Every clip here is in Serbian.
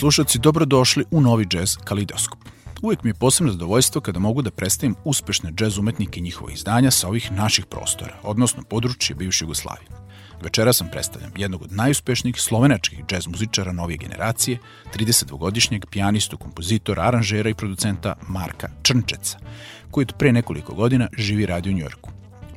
slušalci, dobrodošli u novi džez Kalidoskop. Uvijek mi je posebno zadovoljstvo kada mogu da predstavim uspešne džez umetnike i njihova izdanja sa ovih naših prostora, odnosno područje bivše Jugoslavije. Večera sam predstavljam jednog od najuspešnijih slovenačkih džez muzičara novije generacije, 32-godišnjeg pijanistu, kompozitora, aranžera i producenta Marka Črnčeca, koji od pre nekoliko godina živi radi u Njorku.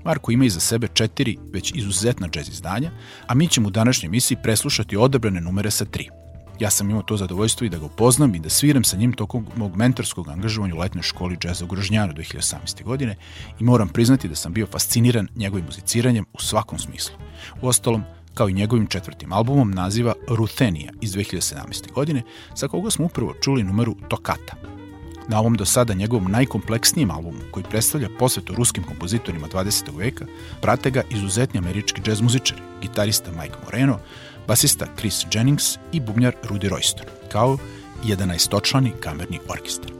Marko ima iza sebe četiri već izuzetna džez izdanja, a mi ćemo u današnjoj emisiji preslušati odabrane numere sa tri – Ja sam imao to zadovoljstvo i da ga upoznam i da sviram sa njim tokom mog mentorskog angažovanja u letnoj školi džeza u Grožnjanu 2018. godine i moram priznati da sam bio fasciniran njegovim muziciranjem u svakom smislu. U ostalom, kao i njegovim četvrtim albumom naziva Ruthenija iz 2017. godine, sa koga smo upravo čuli numeru Tokata. Na ovom do sada njegovom najkompleksnijem albumu, koji predstavlja posvetu ruskim kompozitorima 20. veka, prate ga izuzetni američki džez muzičari, gitarista Mike Moreno, basista Chris Jennings i bubnjar Rudy Royston, kao 11-točlani kamerni orkestar.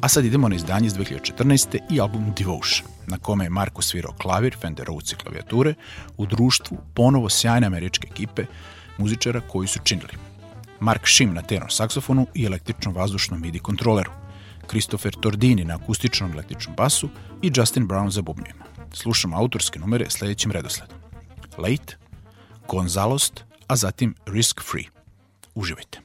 A sad idemo na izdanje iz 2014. i album Devotion, na kome je Marko svirao klavir, Fender Rhodes i klavijature u društvu ponovo sjajne američke ekipe muzičara koji su činili. Mark Shim na tenor saksofonu i električnom vazdušnom MIDI kontroleru, Christopher Tordini na akustičnom električnom basu i Justin Brown za bubnjima. Slušamo autorske numere sledećim redosledom. Late, Gonzalost, a zatim Risk Free. Uživajte.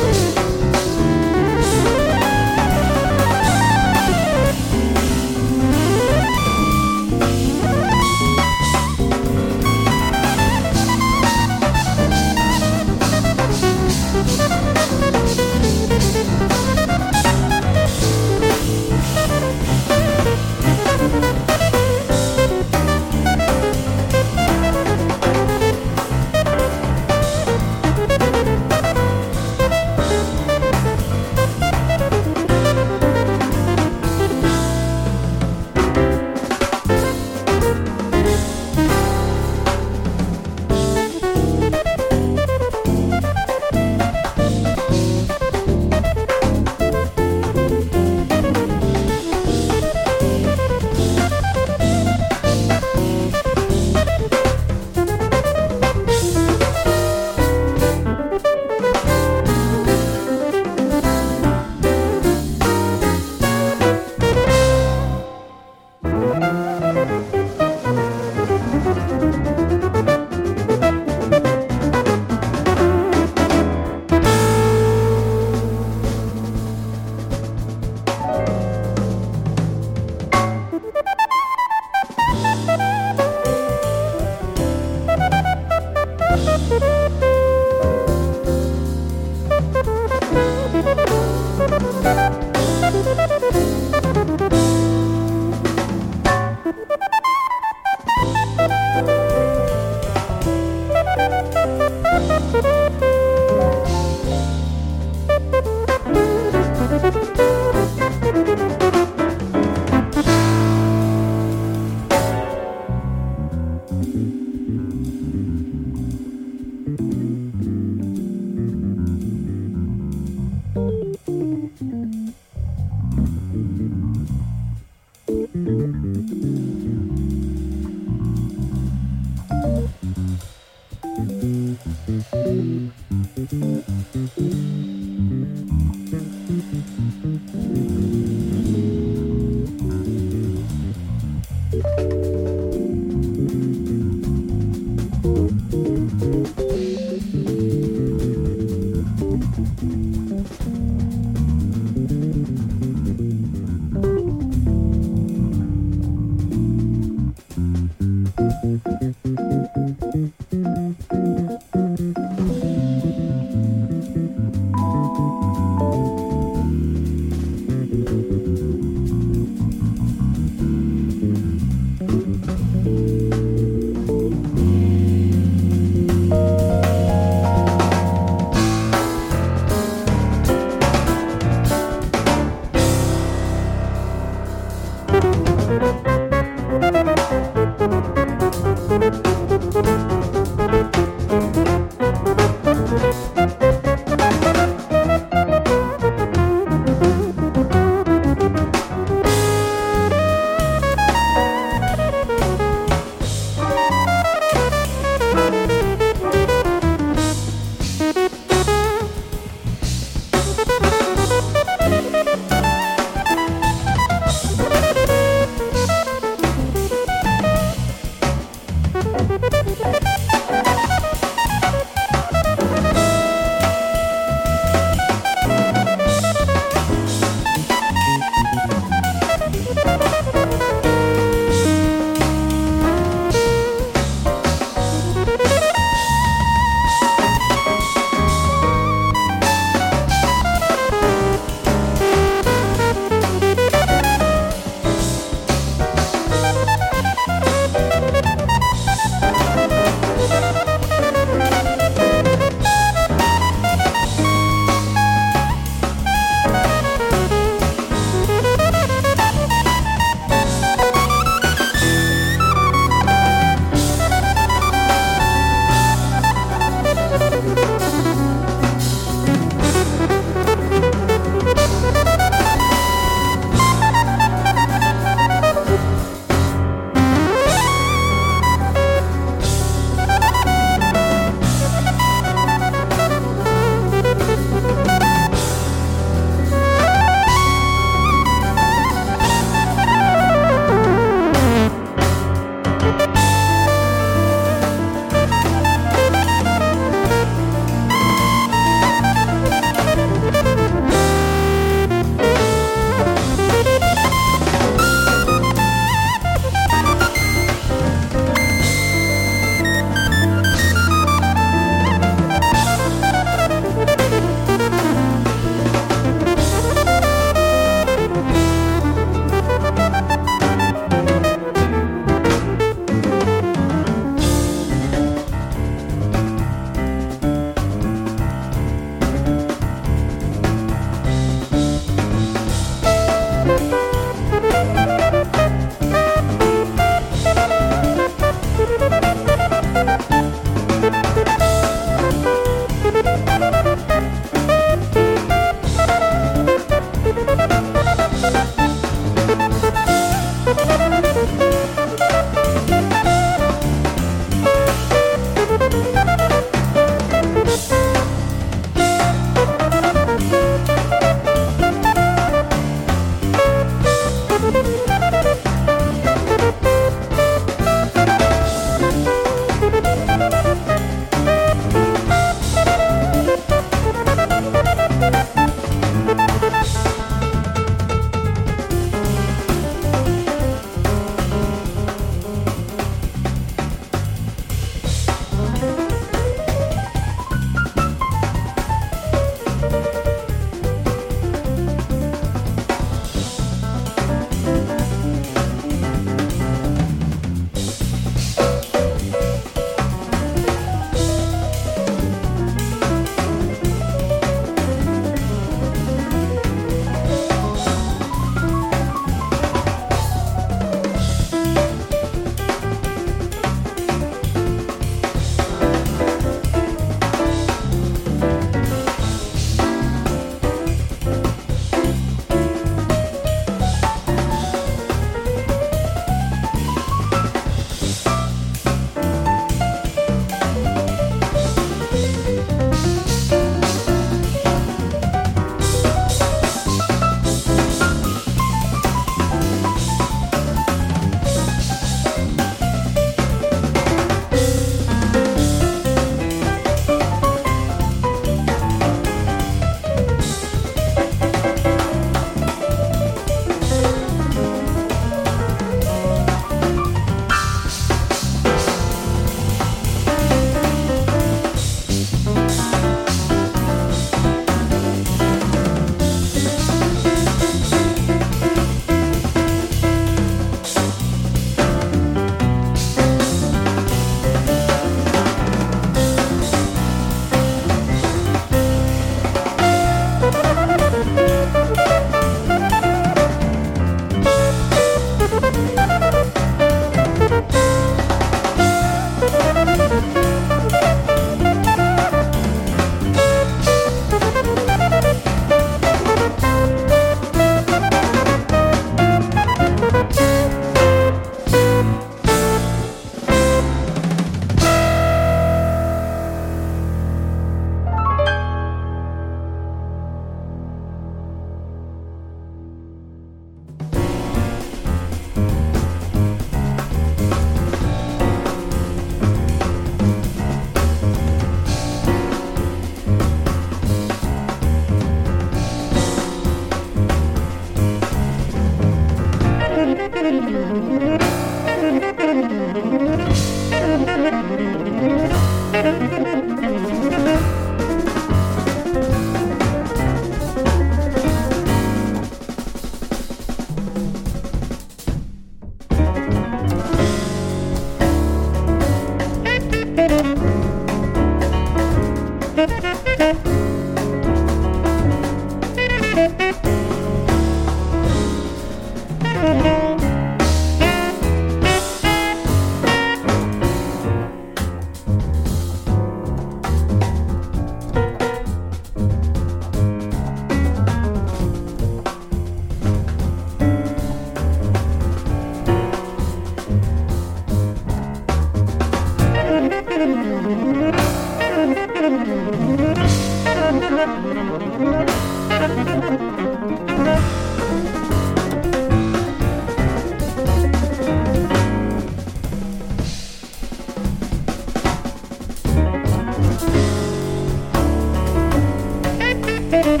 Thank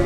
you.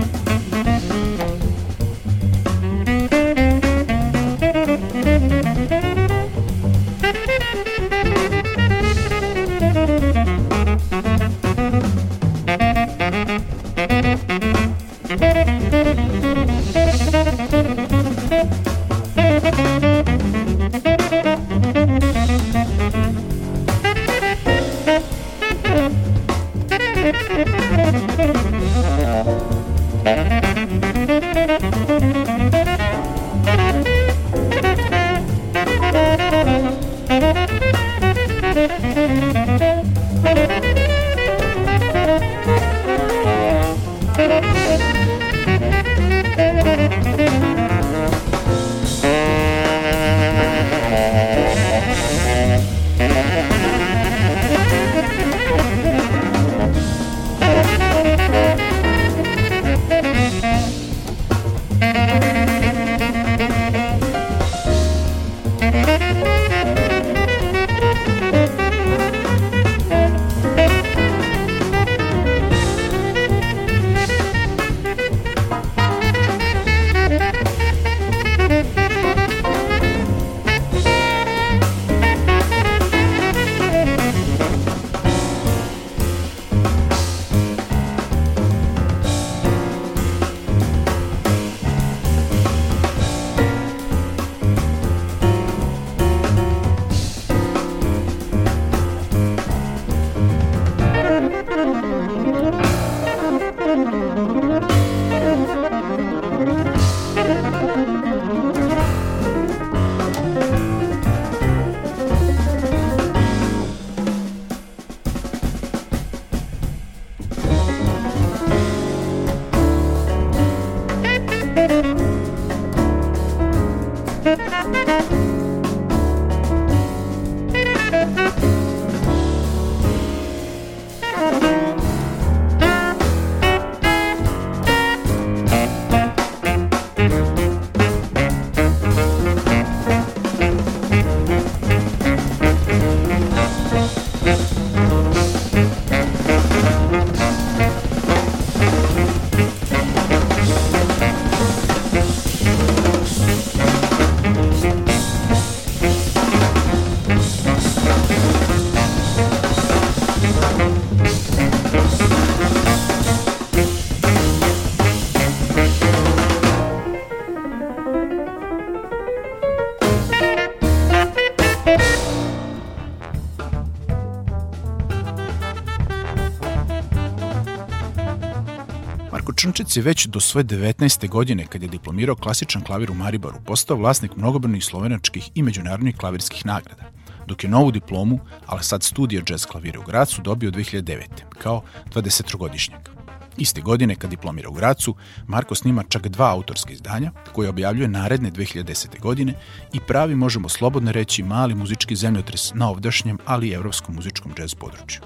Črnčec je već do svoje 19. godine, kad je diplomirao klasičan klavir u Mariboru, postao vlasnik mnogobrnih slovenačkih i međunarodnih klavirskih nagrada, dok je novu diplomu, ali sad studija jazz klavira u Gracu, dobio 2009. kao 20-godišnjak. Iste godine, kad diplomira u Gracu, Marko snima čak dva autorska izdanja, koje objavljuje naredne 2010. godine i pravi, možemo slobodno reći, mali muzički zemljotres na ovdašnjem, ali i evropskom muzičkom džez području.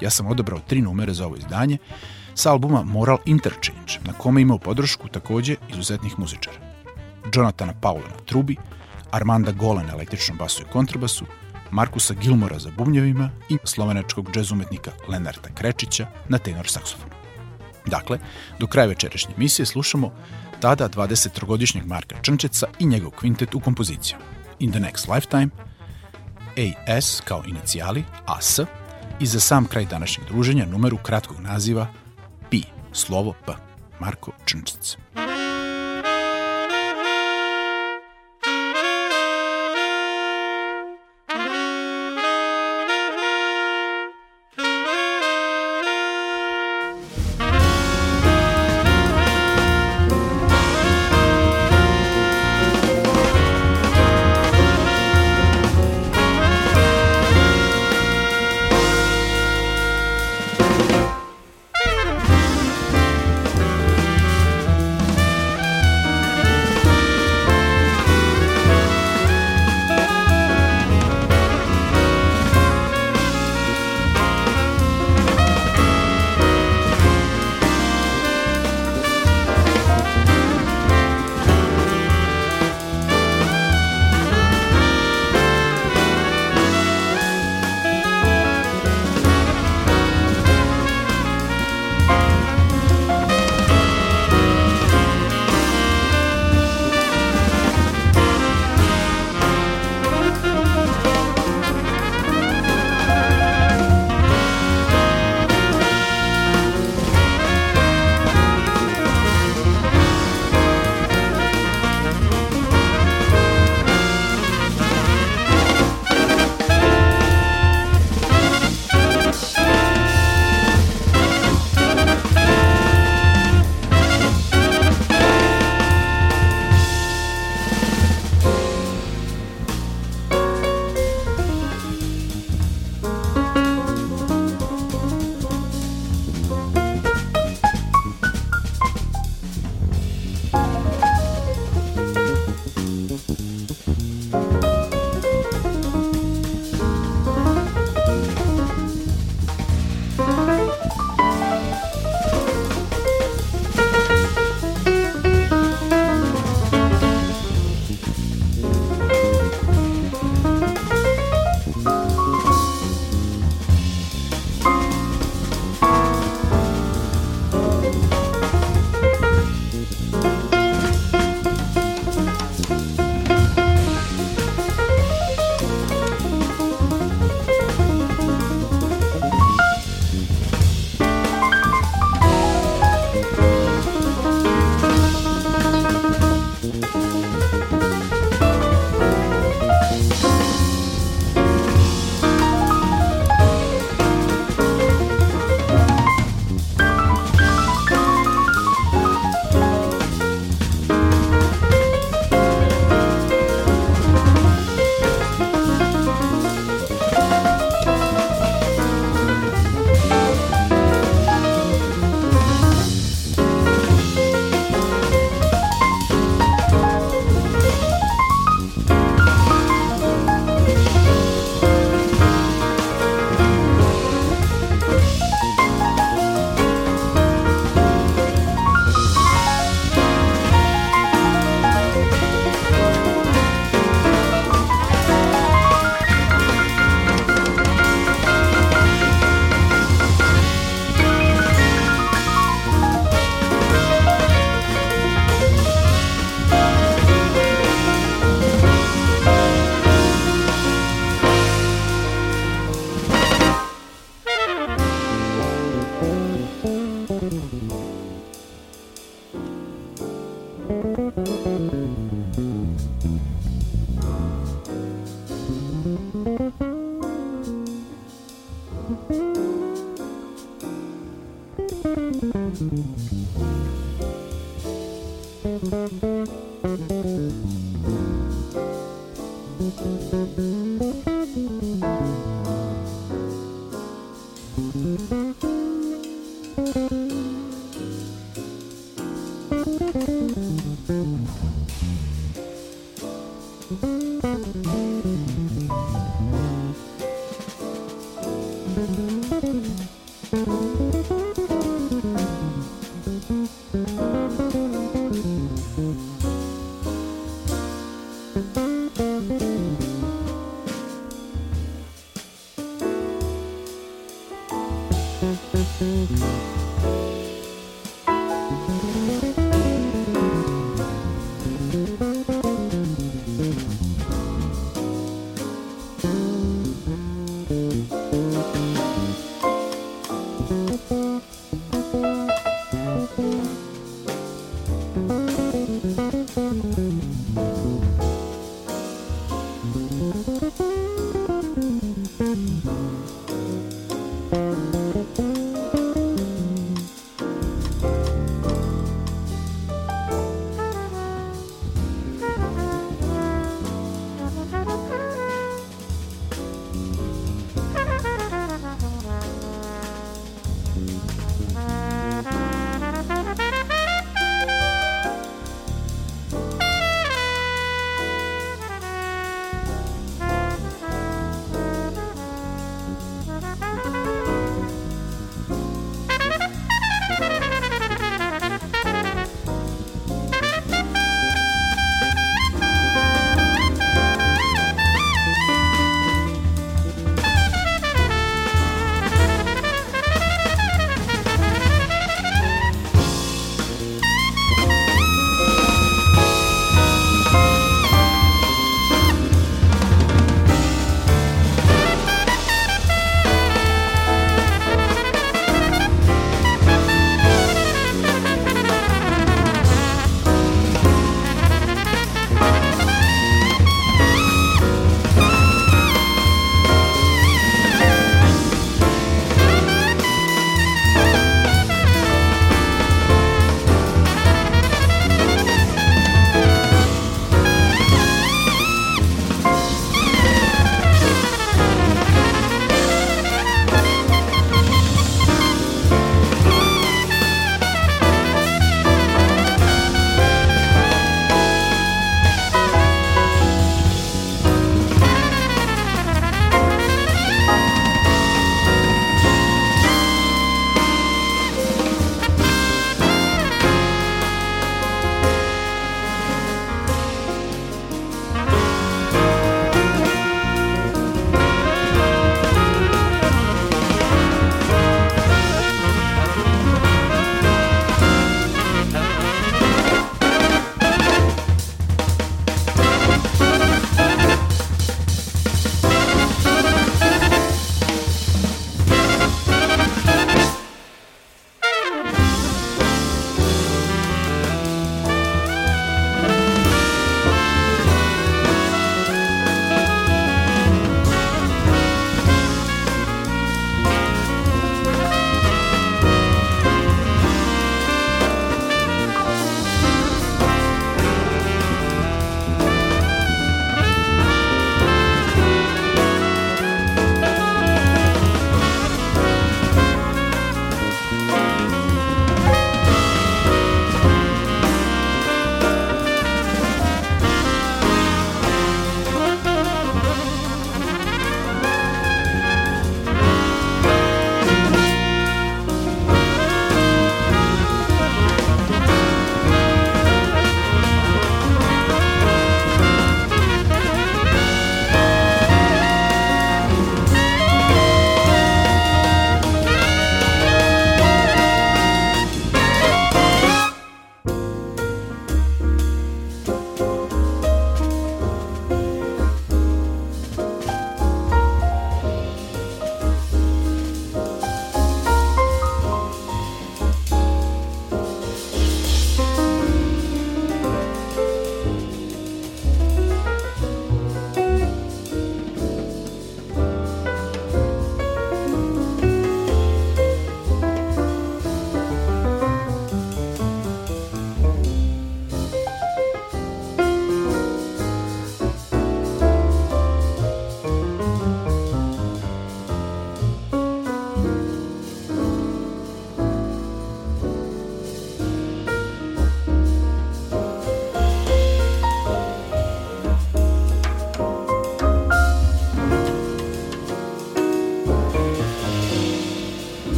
Ja sam odabrao tri numere za ovo izdanje, sa albuma Moral Interchange, na kome imao podršku takođe izuzetnih muzičara. Jonathana Paula na trubi, Armanda Gola na električnom basu i kontrabasu, Markusa Gilmora za bubnjevima i slovenačkog džez umetnika Lenarta Krečića na tenor saksofonu. Dakle, do kraja večerašnje emisije slušamo tada 23-godišnjeg Marka Črnčeca i njegov kvintet u kompoziciju In the Next Lifetime, AS kao inicijali, AS, i za sam kraj današnjeg druženja numeru kratkog naziva slovo P. Marko Črnčic.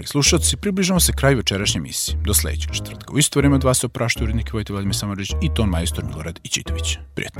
Dragi slušalci, približamo se kraju večerašnje emisije. Do sledećeg četvrtka. U isto vreme od vas se opraštaju urednik Vojte Vladimir Samarđić i ton majstor Milorad Ičitović. Prijetno.